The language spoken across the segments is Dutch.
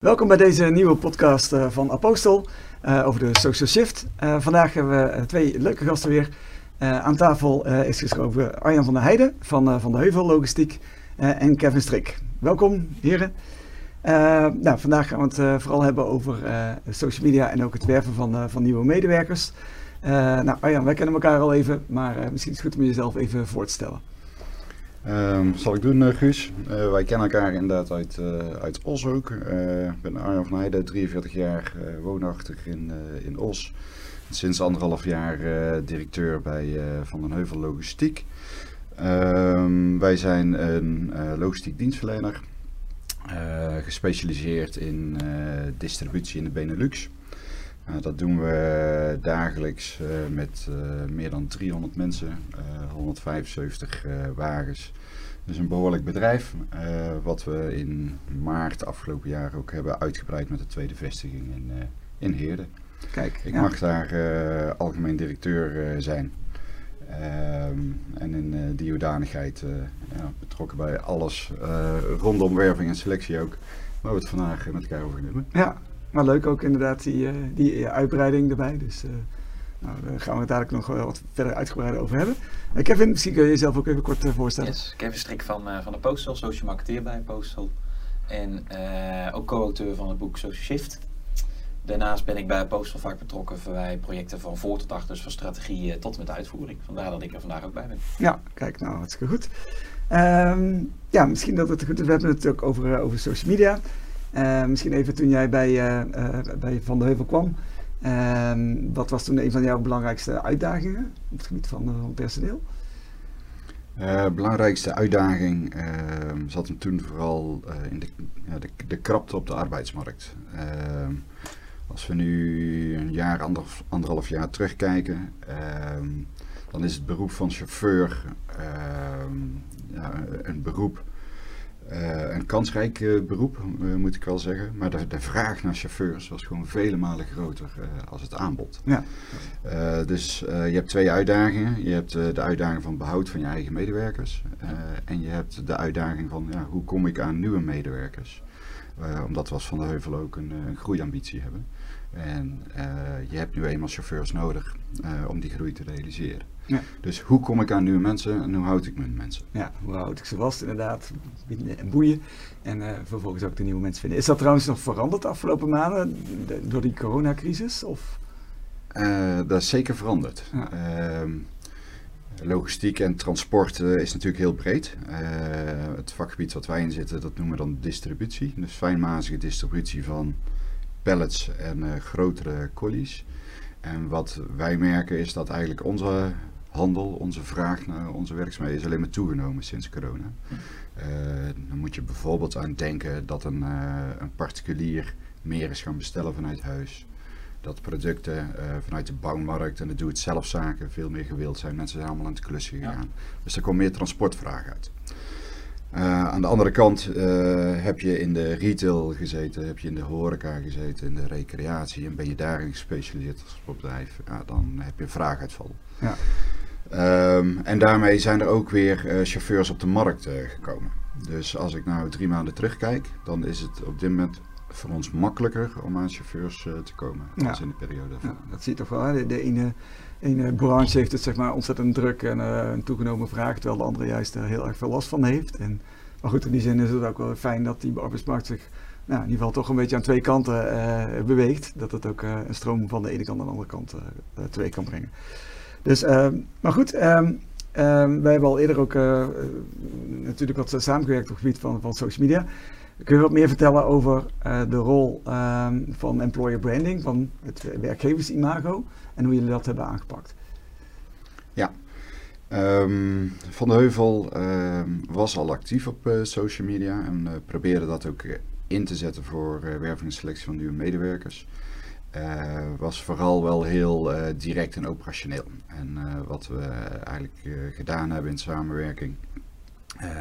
Welkom bij deze nieuwe podcast uh, van Apostel uh, over de Social Shift. Uh, vandaag hebben we twee leuke gasten weer. aan tafel is geschoven Arjan van der Heijden van Van de Heuvel Logistiek en Kevin Strik. Welkom heren. nou, vandaag gaan we het vooral hebben over social media en ook het werven van, van nieuwe medewerkers. nou Arjan, wij kennen elkaar al even, maar misschien is het goed om jezelf even voor te stellen. Um, zal ik doen, uh, Guus. Uh, wij kennen elkaar inderdaad uit, uh, uit Os ook. Ik ben Arjan van Heijden, 43 jaar, woonachtig in, in Os. Sinds anderhalf jaar directeur bij Van den Heuvel Logistiek. Um, wij zijn een logistiek dienstverlener, gespecialiseerd in distributie in de Benelux. Dat doen we dagelijks met meer dan 300 mensen, 175 wagens. Dus een behoorlijk bedrijf, uh, wat we in maart afgelopen jaar ook hebben uitgebreid met de tweede vestiging in, uh, in Heerde. Kijk, ik mag daar uh, algemeen directeur zijn. Ehm, en in die hoedanigheid ja, betrokken bij alles rondom werving en selectie ook. Waar we het vandaag met elkaar over gaan hebben. Ja, maar leuk ook inderdaad die, die uitbreiding erbij. Dus nou, daar gaan we het dadelijk nog wel wat verder uitgebreid over hebben. Kevin, misschien kun je jezelf ook even kort voorstellen. Yes, Kevin Strik van, van de Postal, social marketeer bij Postal. En ook co-auteur van het boek Social Shift. Daarnaast ben ik bij Postal vaak betrokken bij projecten van voor tot achter, dus van strategie tot en met uitvoering. Vandaar dat ik er vandaag ook bij ben. Ja, kijk, nou, hartstikke goed. Um, ja, misschien dat het goed is. We hebben het ook over, over social media. Misschien even toen jij bij, bij Van de Heuvel kwam. Um, wat was toen een van jouw belangrijkste uitdagingen op het gebied van, van personeel? Belangrijkste uitdaging uh, zat hem toen vooral in de, de, de, krapte op de arbeidsmarkt. Ehm, als we nu een jaar, ander, anderhalf jaar terugkijken, ehm, dan is het beroep van chauffeur ja, een beroep uh, een kansrijk uh, beroep, uh, moet ik wel zeggen. Maar de, de, vraag naar chauffeurs was gewoon vele malen groter als het aanbod. Ja. dus je hebt twee uitdagingen. Je hebt de uitdaging van behoud van je eigen medewerkers. en je hebt de uitdaging van ja, hoe kom ik aan nieuwe medewerkers. omdat we als Van de Heuvel ook een, een groeiambitie hebben. En je hebt nu eenmaal chauffeurs nodig om die groei te realiseren. Ja. Dus hoe kom ik aan nieuwe mensen en hoe houd ik mijn mensen? Ja, hoe houd ik ze vast inderdaad, binden en boeien. En uh, vervolgens ook de nieuwe mensen vinden. Is dat trouwens nog veranderd de afgelopen maanden door die coronacrisis? Of? Uh, dat is zeker veranderd. Ja. Uh, logistiek en transport uh, is natuurlijk heel breed. het vakgebied wat wij in zitten, dat noemen we dan distributie. Dus fijnmazige distributie van pallets en grotere collies. En wat wij merken is dat eigenlijk onze handel, onze vraag naar onze werkzaamheden is alleen maar toegenomen sinds corona. Uh, dan moet je bijvoorbeeld aan denken dat een, uh, een, particulier meer is gaan bestellen vanuit huis. Dat producten uh, vanuit de bouwmarkt en de doe-het-zelf zaken veel meer gewild zijn. Mensen zijn allemaal aan het klussen gegaan. Ja. Dus er komt meer transportvraag uit. aan de andere kant heb je in de retail gezeten, heb je in de horeca gezeten, in de recreatie en ben je daarin gespecialiseerd als bedrijf, ja, dan heb je vraaguitval. Ja. Um, en daarmee zijn er ook weer uh, chauffeurs op de markt uh, gekomen. Dus als ik nou drie maanden terugkijk, dan is het op dit moment voor ons makkelijker om aan chauffeurs uh, te komen ja. als in de periode. Ja, dat zie je toch wel. Hè? De, de ene, ene branche heeft het zeg maar ontzettend druk en een toegenomen vraag, terwijl de andere juist er heel erg veel last van heeft. En, maar goed, in die zin is het ook wel fijn dat die arbeidsmarkt zich nou, in ieder geval toch een beetje aan twee kanten beweegt. Dat het ook een stroom van de ene kant en de andere kant teweeg kan brengen. Dus, uh, maar goed, um, wij hebben al eerder ook uh, natuurlijk wat samengewerkt op het gebied van, van social media. Kun je wat meer vertellen over de rol van employer branding, van het werkgeversimago en hoe jullie dat hebben aangepakt? Ja, Van de Heuvel was al actief op social media en probeerde dat ook in te zetten voor werving en selectie van nieuwe medewerkers. Uh, was vooral wel heel uh, direct en operationeel. En uh, wat we eigenlijk gedaan hebben in samenwerking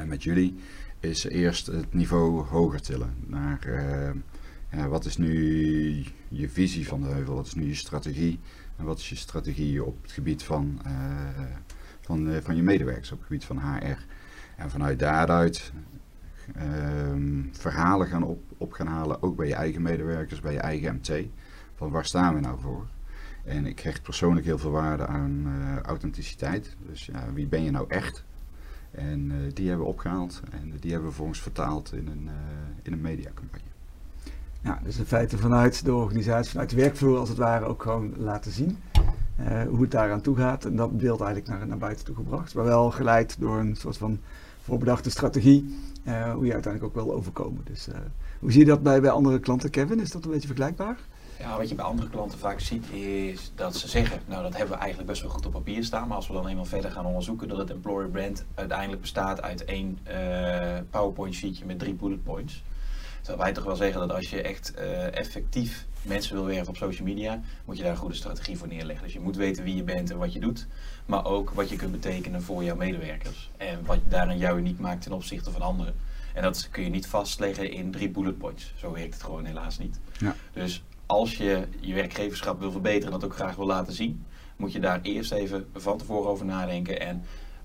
met jullie, is eerst het niveau hoger tillen. Naar wat is nu je visie van de heuvel, wat is nu je strategie en wat is je strategie op het gebied van, van, van je medewerkers, op het gebied van HR. En vanuit daaruit ehm, verhalen gaan op, op gaan halen, ook bij je eigen medewerkers, bij je eigen MT. Van waar staan we nou voor? En ik hecht persoonlijk heel veel waarde aan uh, authenticiteit. Dus ja, wie ben je nou echt? En uh, die hebben we opgehaald en die hebben we vervolgens vertaald in een, uh, in een mediacampagne. Ja, dus in feite vanuit de organisatie, vanuit de werkvloer als het ware ook gewoon laten zien hoe het daaraan toe gaat. En dat beeld eigenlijk naar, naar buiten toe gebracht. Maar wel geleid door een soort van voorbedachte strategie, hoe je uiteindelijk ook wil overkomen. Dus hoe zie je dat bij, bij andere klanten, Kevin? Is dat een beetje vergelijkbaar? Ja, wat je bij andere klanten vaak ziet is dat ze zeggen, nou dat hebben we eigenlijk best wel goed op papier staan, maar als we dan eenmaal verder gaan onderzoeken dat het employer brand uiteindelijk bestaat uit één uh, PowerPoint sheetje met drie bullet points. Terwijl wij toch wel zeggen dat als je echt uh, effectief mensen wil werven op social media, moet je daar een goede strategie voor neerleggen. Dus je moet weten wie je bent en wat je doet, maar ook wat je kunt betekenen voor jouw medewerkers. En wat daarin jou uniek maakt ten opzichte van anderen. En dat kun je niet vastleggen in drie bullet points. Zo werkt het gewoon helaas niet. Ja. Dus als je je werkgeverschap wil verbeteren en dat ook graag wil laten zien, moet je daar eerst even van tevoren over nadenken. En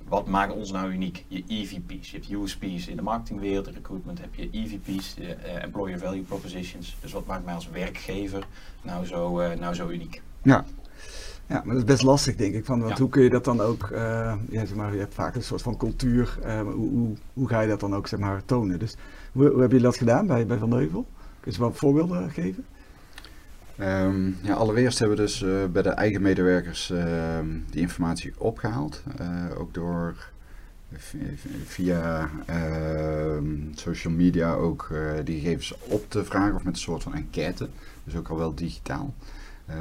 wat maakt ons nou uniek? Je EVP's. Je hebt USP's in de marketingwereld, de recruitment heb je EVP's, de uh, Employer Value Propositions. Dus wat maakt mij als werkgever nou zo, uh, nou zo uniek? Ja. Ja, maar dat is best lastig, denk ik. Van, want ja. hoe kun je dat dan ook, uh, ja, zeg maar, je hebt vaak een soort van cultuur. hoe, hoe, hoe, ga je dat dan ook zeg maar, tonen? Dus hoe, hoe heb je dat gedaan bij, bij Van Heuvel? Kun je wat voorbeelden geven? Um, ja, allereerst hebben we dus uh, bij de eigen medewerkers uh, die informatie opgehaald. Uh, ook door via ehm, social media ook die gegevens op te vragen of met een soort van enquête. Dus ook al wel digitaal.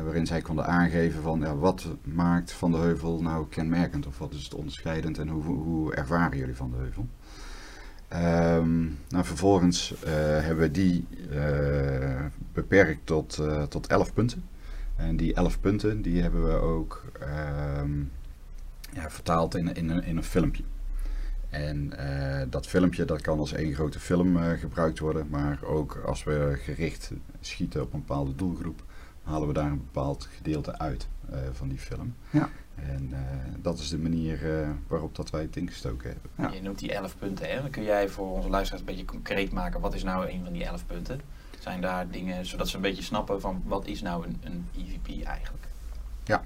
waarin zij konden aangeven van ja, wat maakt Van de Heuvel nou kenmerkend of wat is het onderscheidend en hoe, hoe ervaren jullie Van de Heuvel. Um, nou, vervolgens uh, hebben we die uh, beperkt tot, uh, tot 11 punten. En die 11 punten die hebben we ook um, ja, vertaald in, in, in, een filmpje. En dat filmpje dat kan als één grote film gebruikt worden, maar ook als we gericht schieten op een bepaalde doelgroep, halen we daar een bepaald gedeelte uit van die film. Ja. En uh, dat is de manier uh, waarop dat wij het ingestoken hebben. Ja. Je noemt die 11 punten, hè? Dan kun jij voor onze luisteraars een beetje concreet maken. Wat is nou een van die 11 punten? Zijn daar dingen, zodat ze een beetje snappen van wat is nou een, een EVP eigenlijk? Ja,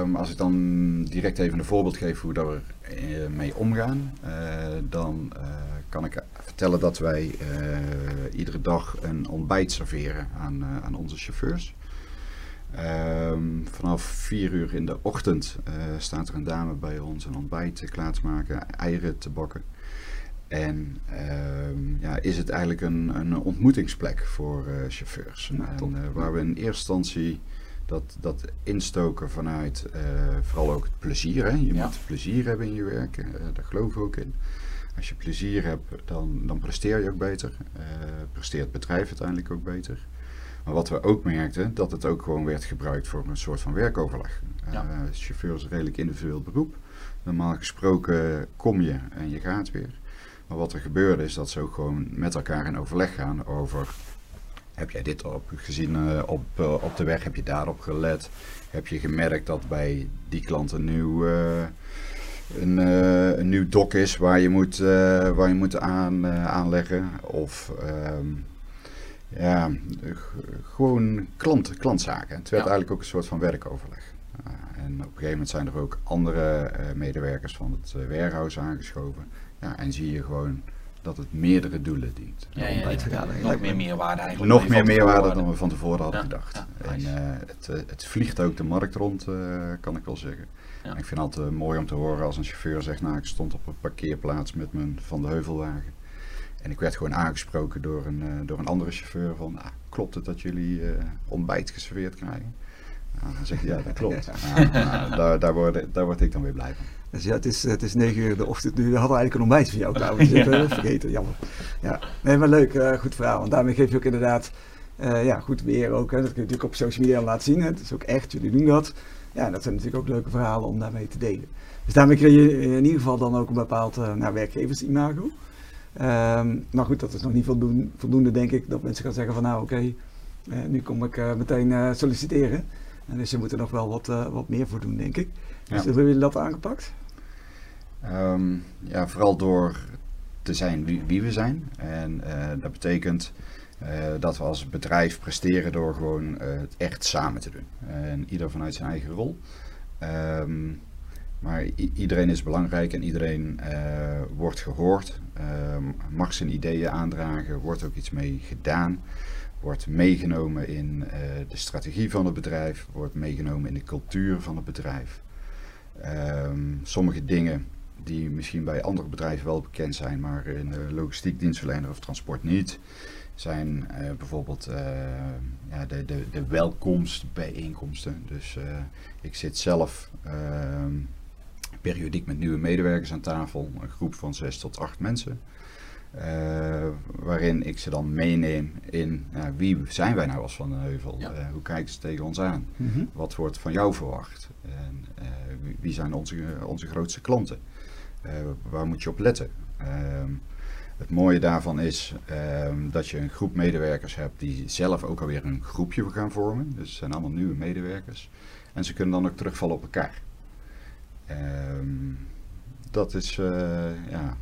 um, als ik dan direct even een voorbeeld geef hoe dat we uh, mee omgaan, dan kan ik vertellen dat wij iedere dag een ontbijt serveren aan, aan onze chauffeurs. Um, vanaf 4 uur in de ochtend uh, staat er een dame bij ons een ontbijt klaar te maken, eieren te bakken. En um, ja, is het eigenlijk een, een ontmoetingsplek voor uh, chauffeurs. Nou, en, uh, waar we in eerste instantie dat, dat instoken vanuit vooral ook het plezier. Hè? Je ja. moet plezier hebben in je werk, daar geloof ik ook in. Als je plezier hebt, dan, dan presteer je ook beter. presteert het bedrijf uiteindelijk ook beter. Maar wat we ook merkten, dat het ook gewoon werd gebruikt voor een soort van werkoverleg. Ja. Uh, chauffeur is een redelijk individueel beroep. Normaal gesproken kom je en je gaat weer. Maar wat er gebeurde is dat ze ook gewoon met elkaar in overleg gaan over... Heb jij dit op gezien uh, op, uh, op de weg? Heb je daarop gelet? Heb je gemerkt dat bij die klant een nieuw, een, een nieuw dok is waar je moet, waar je moet aan, aanleggen? Of... Um, ja, gewoon klant, klantzaken. Het werd ja. eigenlijk ook een soort van werkoverleg. Uh, en op een gegeven moment zijn er ook andere uh, medewerkers van het uh, warehouse aangeschoven. Ja, en zie je gewoon dat het meerdere doelen dient. Ja, ja, ja, nog meer meerwaarde eigenlijk. Nog meer meerwaarde dan we van tevoren hadden gedacht. en het, het, vliegt ook de markt rond, kan ik wel zeggen. Ik vind het altijd mooi om te horen als een chauffeur zegt, nou ik stond op een parkeerplaats met mijn Van de Heuvelwagen. En ik werd gewoon aangesproken door een, uh, door een andere chauffeur van, ah, klopt het dat jullie uh, ontbijt geserveerd krijgen? Nou, dan zeg je, ja, dat klopt. nou, nou, daar, daar, word, daar word ik dan weer blij van. Dus ja, het is, het is negen uur de ochtend nu. We hadden eigenlijk een ontbijt voor jou trouwens. ja. uh, vergeten, jammer. Ja, nee, maar leuk, uh, goed verhaal. Want daarmee geef je ook inderdaad, uh, ja, goed weer ook. Hè. Dat kun je natuurlijk op social media laten zien. Hè. Het is ook echt, jullie doen dat. Ja, dat zijn natuurlijk ook leuke verhalen om daarmee te delen. Dus daarmee kun je in ieder geval dan ook een bepaald uh, nou, werkgeversimago. Um, maar goed, dat is nog niet voldoende, voldoende, denk ik, dat mensen gaan zeggen van nou oké, okay, uh, nu kom ik uh, meteen uh, solliciteren. En dus je moet er nog wel wat, wat meer voor doen, denk ik. Dus ja. hebben jullie dat aangepakt? Um, ja, vooral door te zijn wie, wie we zijn. En dat betekent dat we als bedrijf presteren door gewoon het echt samen te doen. En ieder vanuit zijn eigen rol. Ehm, maar iedereen is belangrijk en iedereen wordt gehoord, ehm, mag zijn ideeën aandragen, wordt ook iets mee gedaan wordt meegenomen in uh, de strategie van het bedrijf, wordt meegenomen in de cultuur van het bedrijf. Um, sommige dingen die misschien bij andere bedrijven wel bekend zijn, maar in de logistiek dienstverlener of transport niet, zijn uh, bijvoorbeeld uh, ja, de, de, de welkomstbijeenkomsten. Dus ik zit zelf ehm, periodiek met nieuwe medewerkers aan tafel, een groep van zes tot acht mensen. Uh, waarin ik ze dan meeneem in wie zijn wij nou als Van den Heuvel? Uh, hoe kijken ze tegen ons aan? Mm -hmm. Wat wordt van jou verwacht? En, uh, wie, zijn onze, onze grootste klanten? waar moet je op letten? Ehm, het mooie daarvan is um, dat je een groep medewerkers hebt die zelf ook alweer een groepje gaan vormen. Dus het zijn allemaal nieuwe medewerkers. En ze kunnen dan ook terugvallen op elkaar. Um, dat is ja,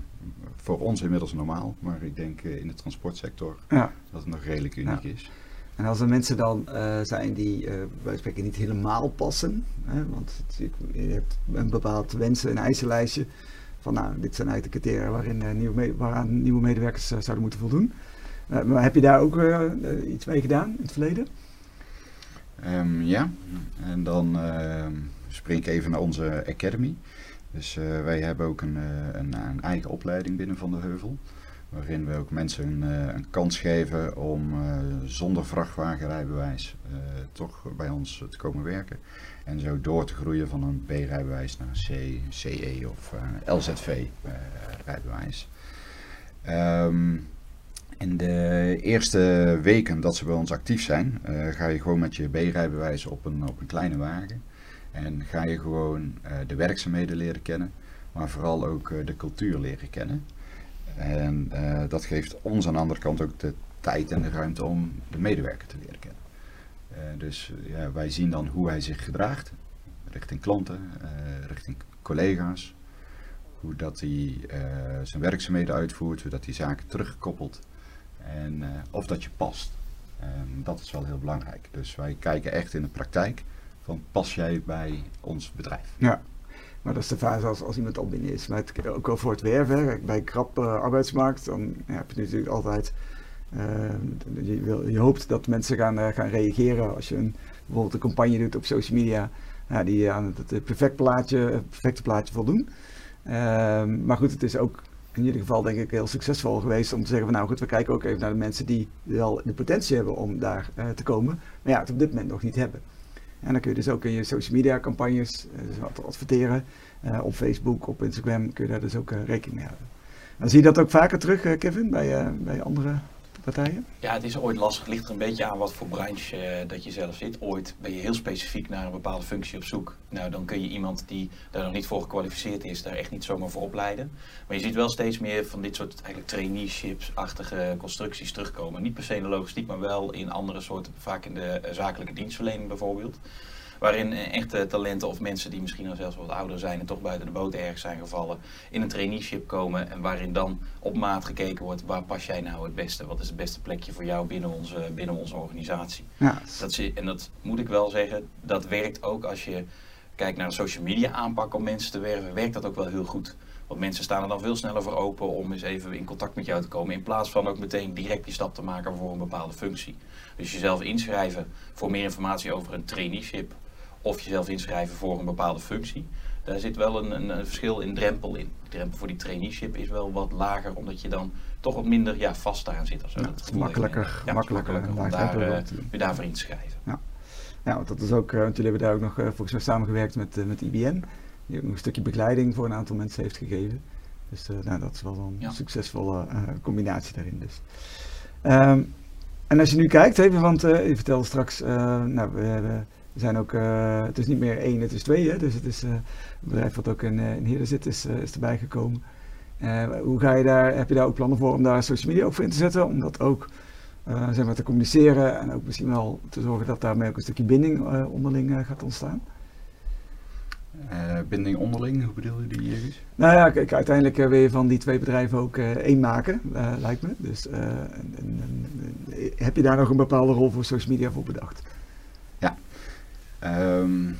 voor ons inmiddels normaal, maar ik denk uh, in de transportsector ja. dat het nog redelijk uniek is. En als er mensen dan uh, zijn die uh, bij spreken niet helemaal passen, hè, want je hebt een bepaald wensen, een eisenlijstje van nou, dit zijn eigenlijk de criteria waarin, nieuwe waaraan nieuwe medewerkers zouden moeten voldoen. maar heb je daar ook iets mee gedaan in het verleden? Um, ja, en dan ehm, ik even naar onze Academy. Dus uh, wij hebben ook een, uh, een, een, eigen opleiding binnen Van de Heuvel. Waarin we ook mensen een, uh, een kans geven om zonder vrachtwagenrijbewijs toch bij ons te komen werken. En zo door te groeien van een B-rijbewijs naar een C, CE of LZV-rijbewijs. Um, in de eerste weken dat ze bij ons actief zijn, ga je gewoon met je B-rijbewijs op een, op een kleine wagen. En ga je gewoon uh, de werkzaamheden leren kennen, maar vooral ook uh, de cultuur leren kennen. En uh, dat geeft ons aan de andere kant ook de tijd en de ruimte om de medewerker te leren kennen. dus ja, wij zien dan hoe hij zich gedraagt richting klanten, richting collega's. Hoe dat hij zijn werkzaamheden uitvoert, hoe dat hij zaken terugkoppelt en of dat je past. Dat is wel heel belangrijk. Dus wij kijken echt in de praktijk pas jij bij ons bedrijf. Ja, maar dat is de fase als, iemand al binnen is. Maar het, ook al voor het werven, bij krap uh, arbeidsmarkt, dan heb je natuurlijk altijd... Uh, je, je, hoopt dat mensen gaan, uh, gaan reageren als je een, bijvoorbeeld een campagne doet op social media, die aan het, perfect plaatje, perfecte plaatje voldoen. Ehm, maar goed, het is ook in ieder geval denk ik heel succesvol geweest om te zeggen van nou goed, we kijken ook even naar de mensen die wel de potentie hebben om daar te komen, maar ja, het op dit moment nog niet hebben. En dan kun je dus ook in je social media campagnes uh, dus adverteren. Uh, op Facebook, op Instagram kun je daar dus ook uh, rekening mee houden. Dan zie je dat ook vaker terug, Kevin, bij, bij andere Ja, het is ooit lastig. Het ligt er een beetje aan wat voor branche uh, dat je zelf zit. Ooit ben je heel specifiek naar een bepaalde functie op zoek. Nou, dan kun je iemand die daar nog niet voor gekwalificeerd is, daar echt niet zomaar voor opleiden. Maar je ziet wel steeds meer van dit soort eigenlijk traineeships-achtige constructies terugkomen. Niet per se in de logistiek, maar wel in andere soorten, vaak in de uh, zakelijke dienstverlening bijvoorbeeld. Waarin echte talenten of mensen die misschien al zelfs wat ouder zijn en toch buiten de boot ergens zijn gevallen, in een traineeship komen. En waarin dan op maat gekeken wordt, waar pas jij nou het beste? Wat is het beste plekje voor jou binnen onze, binnen onze organisatie? Ja. Dat, en dat moet ik wel zeggen, dat werkt ook als je kijkt naar een social media aanpak om mensen te werven, werkt dat ook wel heel goed. Want mensen staan er dan veel sneller voor open om eens even in contact met jou te komen. In plaats van ook meteen direct die stap te maken voor een bepaalde functie. Dus jezelf inschrijven voor meer informatie over een traineeship of jezelf inschrijven voor een bepaalde functie. Daar zit wel een, een, een, verschil in drempel in. De drempel voor die traineeship is wel wat lager, omdat je dan toch wat minder ja, vast aan zit. Zo. Ja, dat makkelijker, ja, makkelijker, makkelijker om daar, uh, je daarvoor in te schrijven. Ja. ja, want dat is ook, uh, want jullie hebben daar ook nog uh, volgens mij samengewerkt met, met IBM. Die ook nog een stukje begeleiding voor een aantal mensen heeft gegeven. Dus nou, dat is wel een ja. succesvolle combinatie daarin. Dus. Um, en als je nu kijkt, even, want je vertelde straks, nou, we hebben er zijn ook, uh, het is niet meer één, het is twee. Hè? Dus het is uh, een bedrijf wat ook in, uh, in zit, is, is erbij gekomen. hoe ga je daar, heb je daar ook plannen voor om daar social media ook voor in te zetten? Om dat ook zeg maar, te communiceren en ook misschien wel te zorgen dat daarmee ook een stukje binding onderling gaat ontstaan? binding onderling, hoe bedoel je die, Jurgens? Nou ja, kijk, uiteindelijk wil je van die twee bedrijven ook één maken, lijkt me. Dus en, en, heb je daar nog een bepaalde rol voor social media voor bedacht? Ja. Um,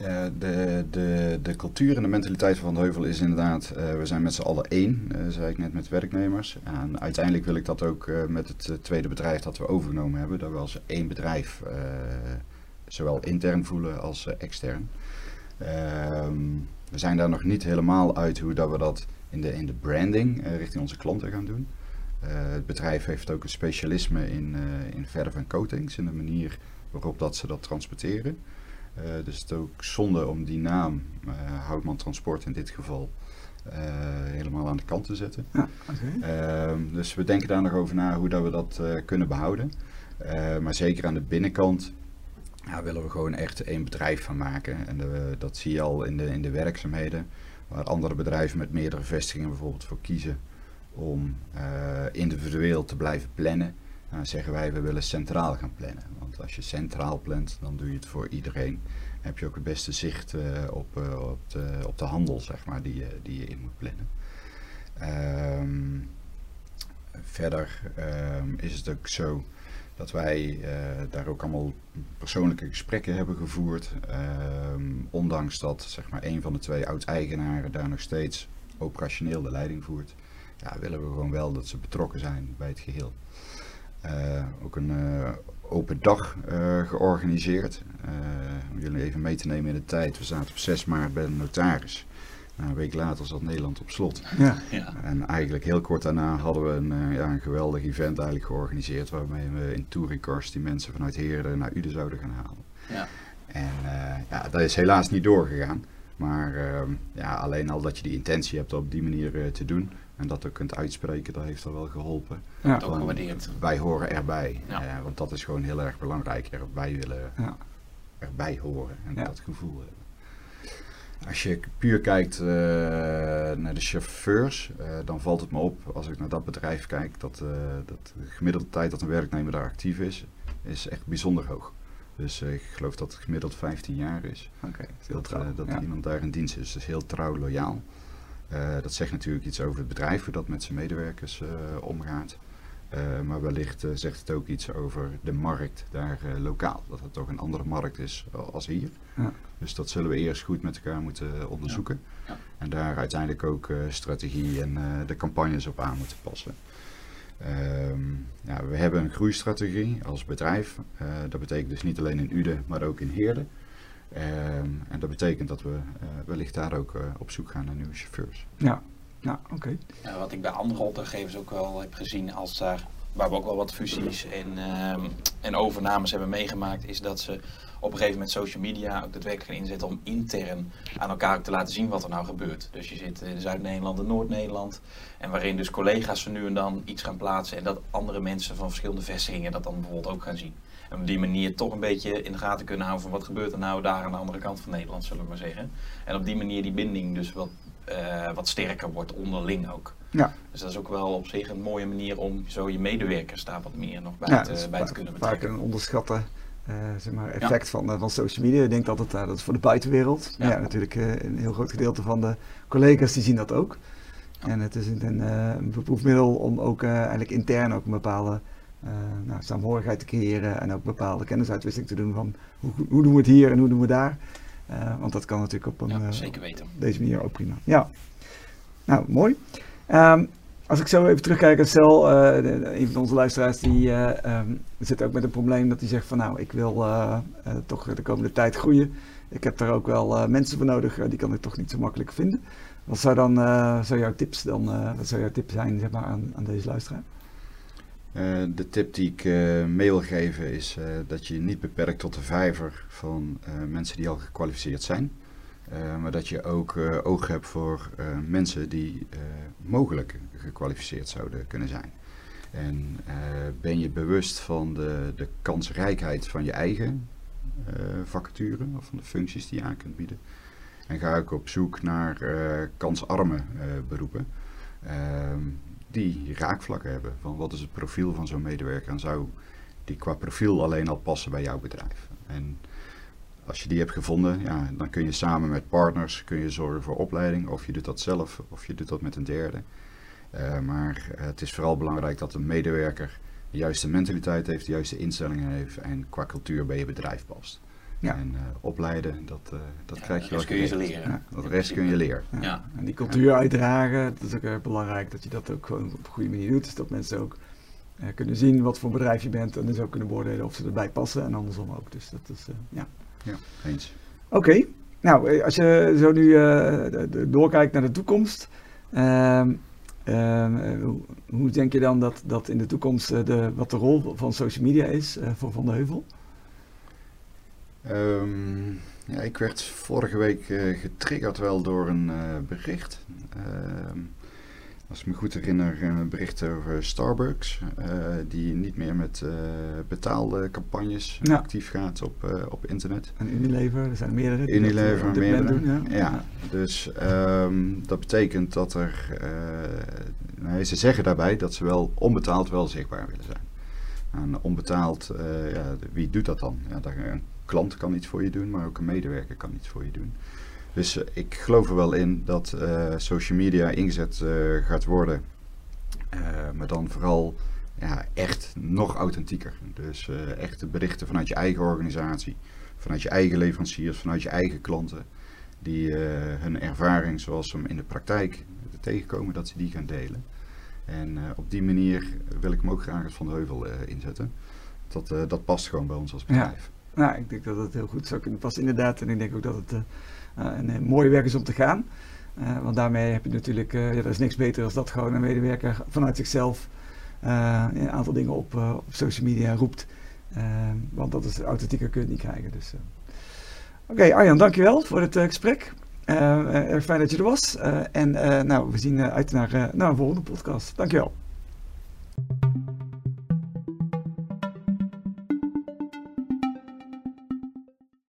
uh, de, de, de cultuur en de mentaliteit van Van Heuvel is inderdaad, uh, we zijn met z'n allen één, uh, zei ik net met werknemers. En uiteindelijk wil ik dat ook met het tweede bedrijf dat we overgenomen hebben, dat we als één bedrijf zowel intern voelen als extern. Ehm, we zijn daar nog niet helemaal uit hoe dat we dat in de, in de branding richting onze klanten gaan doen. het bedrijf heeft ook een specialisme in, in verf en coatings, in de manier waarop dat ze dat transporteren. Uh, dus het is ook zonde om die naam, uh, Houtman Transport in dit geval, uh, helemaal aan de kant te zetten. Ja, okay. dus we denken daar nog over na hoe dat we dat kunnen behouden. maar zeker aan de binnenkant ja, willen we gewoon echt één bedrijf van maken. En de, dat zie je al in de, in de werkzaamheden, waar andere bedrijven met meerdere vestigingen bijvoorbeeld voor kiezen om individueel te blijven plannen. Zeggen wij, we willen centraal gaan plannen. Want als je centraal plant, dan doe je het voor iedereen. heb je ook het beste zicht uh, op, uh, op, de, op de handel, zeg maar, die, je, die je in moet plannen. Um, verder um, is het ook zo dat wij uh, daar ook allemaal persoonlijke gesprekken hebben gevoerd. Um, ondanks dat zeg maar, een van de twee oud-eigenaren daar nog steeds operationeel de leiding voert. Ja, willen we gewoon wel dat ze betrokken zijn bij het geheel. Uh, ook een uh, open dag uh, georganiseerd. om jullie even mee te nemen in de tijd. We zaten op 6 maart bij de notaris. Nou, een week later zat Nederland op slot. Ja. ja. En eigenlijk heel kort daarna hadden we een, ja, een geweldig event eigenlijk georganiseerd. Waarmee we in touringcars die mensen vanuit Heerden naar Uden zouden gaan halen. Ja. En ja, dat is helaas niet doorgegaan. Maar ehm, ja, alleen al dat je die intentie hebt op die manier te doen. En dat ook kunt uitspreken, dat heeft al wel geholpen. Ja. Ook gewaardeerd. Wij horen erbij. Ja. Uh, want dat is gewoon heel erg belangrijk. Erbij willen, ja. erbij horen en dat gevoel hebben. Als je puur kijkt uh, naar de chauffeurs, uh, dan valt het me op als ik naar dat bedrijf kijk dat, dat de gemiddelde tijd dat een werknemer daar actief is, is echt bijzonder hoog. Dus ik geloof dat het gemiddeld 15 jaar is. Okay, dat, dat iemand daar in dienst is. Dus heel trouw, loyaal. Uh, dat zegt natuurlijk iets over het bedrijf, hoe dat met zijn medewerkers uh, omgaat. Uh, maar wellicht zegt het ook iets over de markt daar lokaal. Dat het toch een andere markt is als hier. Ja. Dus dat zullen we eerst goed met elkaar moeten onderzoeken. Ja. Ja. En daar uiteindelijk ook strategie en de campagnes op aan moeten passen. Um, ja, we hebben een groeistrategie als bedrijf. dat betekent dus niet alleen in Uden, maar ook in Heerden. Um, en dat betekent dat we uh, wellicht daar ook uh, op zoek gaan naar nieuwe chauffeurs. Ja, ja oké. Okay. wat ik bij andere opdrachtgevers ook wel heb gezien, als daar, waar we ook wel wat fusies en, um, en overnames hebben meegemaakt, is dat ze op een gegeven moment social media ook daadwerkelijk gaan inzetten om intern aan elkaar te laten zien wat er nou gebeurt. Dus je zit in Zuid-Nederland en Noord-Nederland en waarin dus collega's van nu en dan iets gaan plaatsen en dat andere mensen van verschillende vestigingen dat dan bijvoorbeeld ook gaan zien. En op die manier toch een beetje in de gaten kunnen houden van wat gebeurt er nou daar aan de andere kant van Nederland, zullen we maar zeggen. En op die manier die binding dus wat, uh, wat sterker wordt onderling ook. Ja. Dus dat is ook wel op zich een mooie manier om zo je medewerkers daar wat meer nog bij, ja, te, bij te kunnen betrekken. Vaak een onderschatten uh, zeg maar, effect van, uh, van social media. Ik denk dat het dat is voor de buitenwereld. Ja, ja natuurlijk een heel groot gedeelte van de collega's die zien dat ook. En het is een, een beproefmiddel om ook eigenlijk intern ook een bepaalde uh, nou, saamhorigheid te creëren en ook bepaalde kennisuitwisseling te doen van hoe, hoe doen we het hier en hoe doen we daar. Uh, want dat kan natuurlijk op een, ja, zeker weten. deze manier ook prima. Ja, nou mooi. Um, als ik zo even terugkijk, stel, uh, een van onze luisteraars die um, zit ook met een probleem dat hij zegt van nou, ik wil toch de komende tijd groeien. Ik heb daar ook wel mensen voor nodig, die kan ik toch niet zo makkelijk vinden. Wat zou dan zou jouw tips dan, wat zou jouw tip zijn zeg maar, aan, aan deze luisteraar? Uh, de tip die ik uh, mee wil geven is uh, dat je niet beperkt tot de vijver van mensen die al gekwalificeerd zijn. maar dat je ook oog hebt voor mensen die mogelijk gekwalificeerd zouden kunnen zijn. En ben je bewust van de, de kansrijkheid van je eigen vacature of van de functies die je aan kunt bieden. En ga ook op zoek naar kansarme beroepen. Ehm, die raakvlakken hebben. Van wat is het profiel van zo'n medewerker en zou die qua profiel alleen al passen bij jouw bedrijf. En als je die hebt gevonden, ja, dan kun je samen met partners kun je zorgen voor opleiding. Of je doet dat zelf, of je doet dat met een derde. Uh, maar het is vooral belangrijk dat een medewerker de juiste mentaliteit heeft, de juiste instellingen heeft en qua cultuur bij je bedrijf past. Ja. En uh, opleiden, dat, uh, dat ja, krijg je wel. kun je ze leren. Ja, dat rest kun je leren. Ja. En die cultuur uitdragen, dat is ook erg belangrijk dat je dat ook gewoon op een goede manier doet. Dus dat mensen ook uh, kunnen zien wat voor bedrijf je bent en dus ook kunnen beoordelen of ze erbij passen en andersom ook. Dus dat is, ja. Ja, eens. Oké, okay. nou als je zo nu doorkijkt naar de toekomst. Uh, hoe, hoe, denk je dan dat, dat in de toekomst de, wat de rol van social media is voor Van de Heuvel? Um, ja, ik werd vorige week uh, getriggerd wel door een uh, bericht. Uh, als ik me goed herinner, een bericht over Starbucks. Die niet meer met betaalde campagnes ja. actief gaat op, op internet. En Unilever, er zijn meerdere. Unilever, dat, meerdere. Doen, ja. ja. ja. dus um, dat betekent dat er... nee, ze zeggen daarbij dat ze wel onbetaald wel zichtbaar willen zijn. En onbetaald, ja, wie doet dat dan? Ja, daar, klant kan iets voor je doen, maar ook een medewerker kan iets voor je doen. Dus uh, ik geloof er wel in dat uh, social media ingezet uh, gaat worden. maar dan vooral ja, echt nog authentieker. Dus echt de berichten vanuit je eigen organisatie, vanuit je eigen leveranciers, vanuit je eigen klanten. Die hun ervaring zoals ze hem in de praktijk tegenkomen, dat ze die gaan delen. En op die manier wil ik hem ook graag als Van de Heuvel inzetten. Dat, dat past gewoon bij ons als bedrijf. Ja. Nou, ik denk dat het heel goed zou kunnen passen, inderdaad. En ik denk ook dat het uh, een, een mooie weg is om te gaan. Want daarmee heb je natuurlijk, er is niks beter dan dat gewoon een medewerker vanuit zichzelf een aantal dingen op, op social media roept. want dat is authentieker kun je niet krijgen. Dus, Oké, okay, Arjan, dankjewel voor het gesprek. erg fijn dat je er was. en nou, we zien uit naar, naar een volgende podcast. Dankjewel.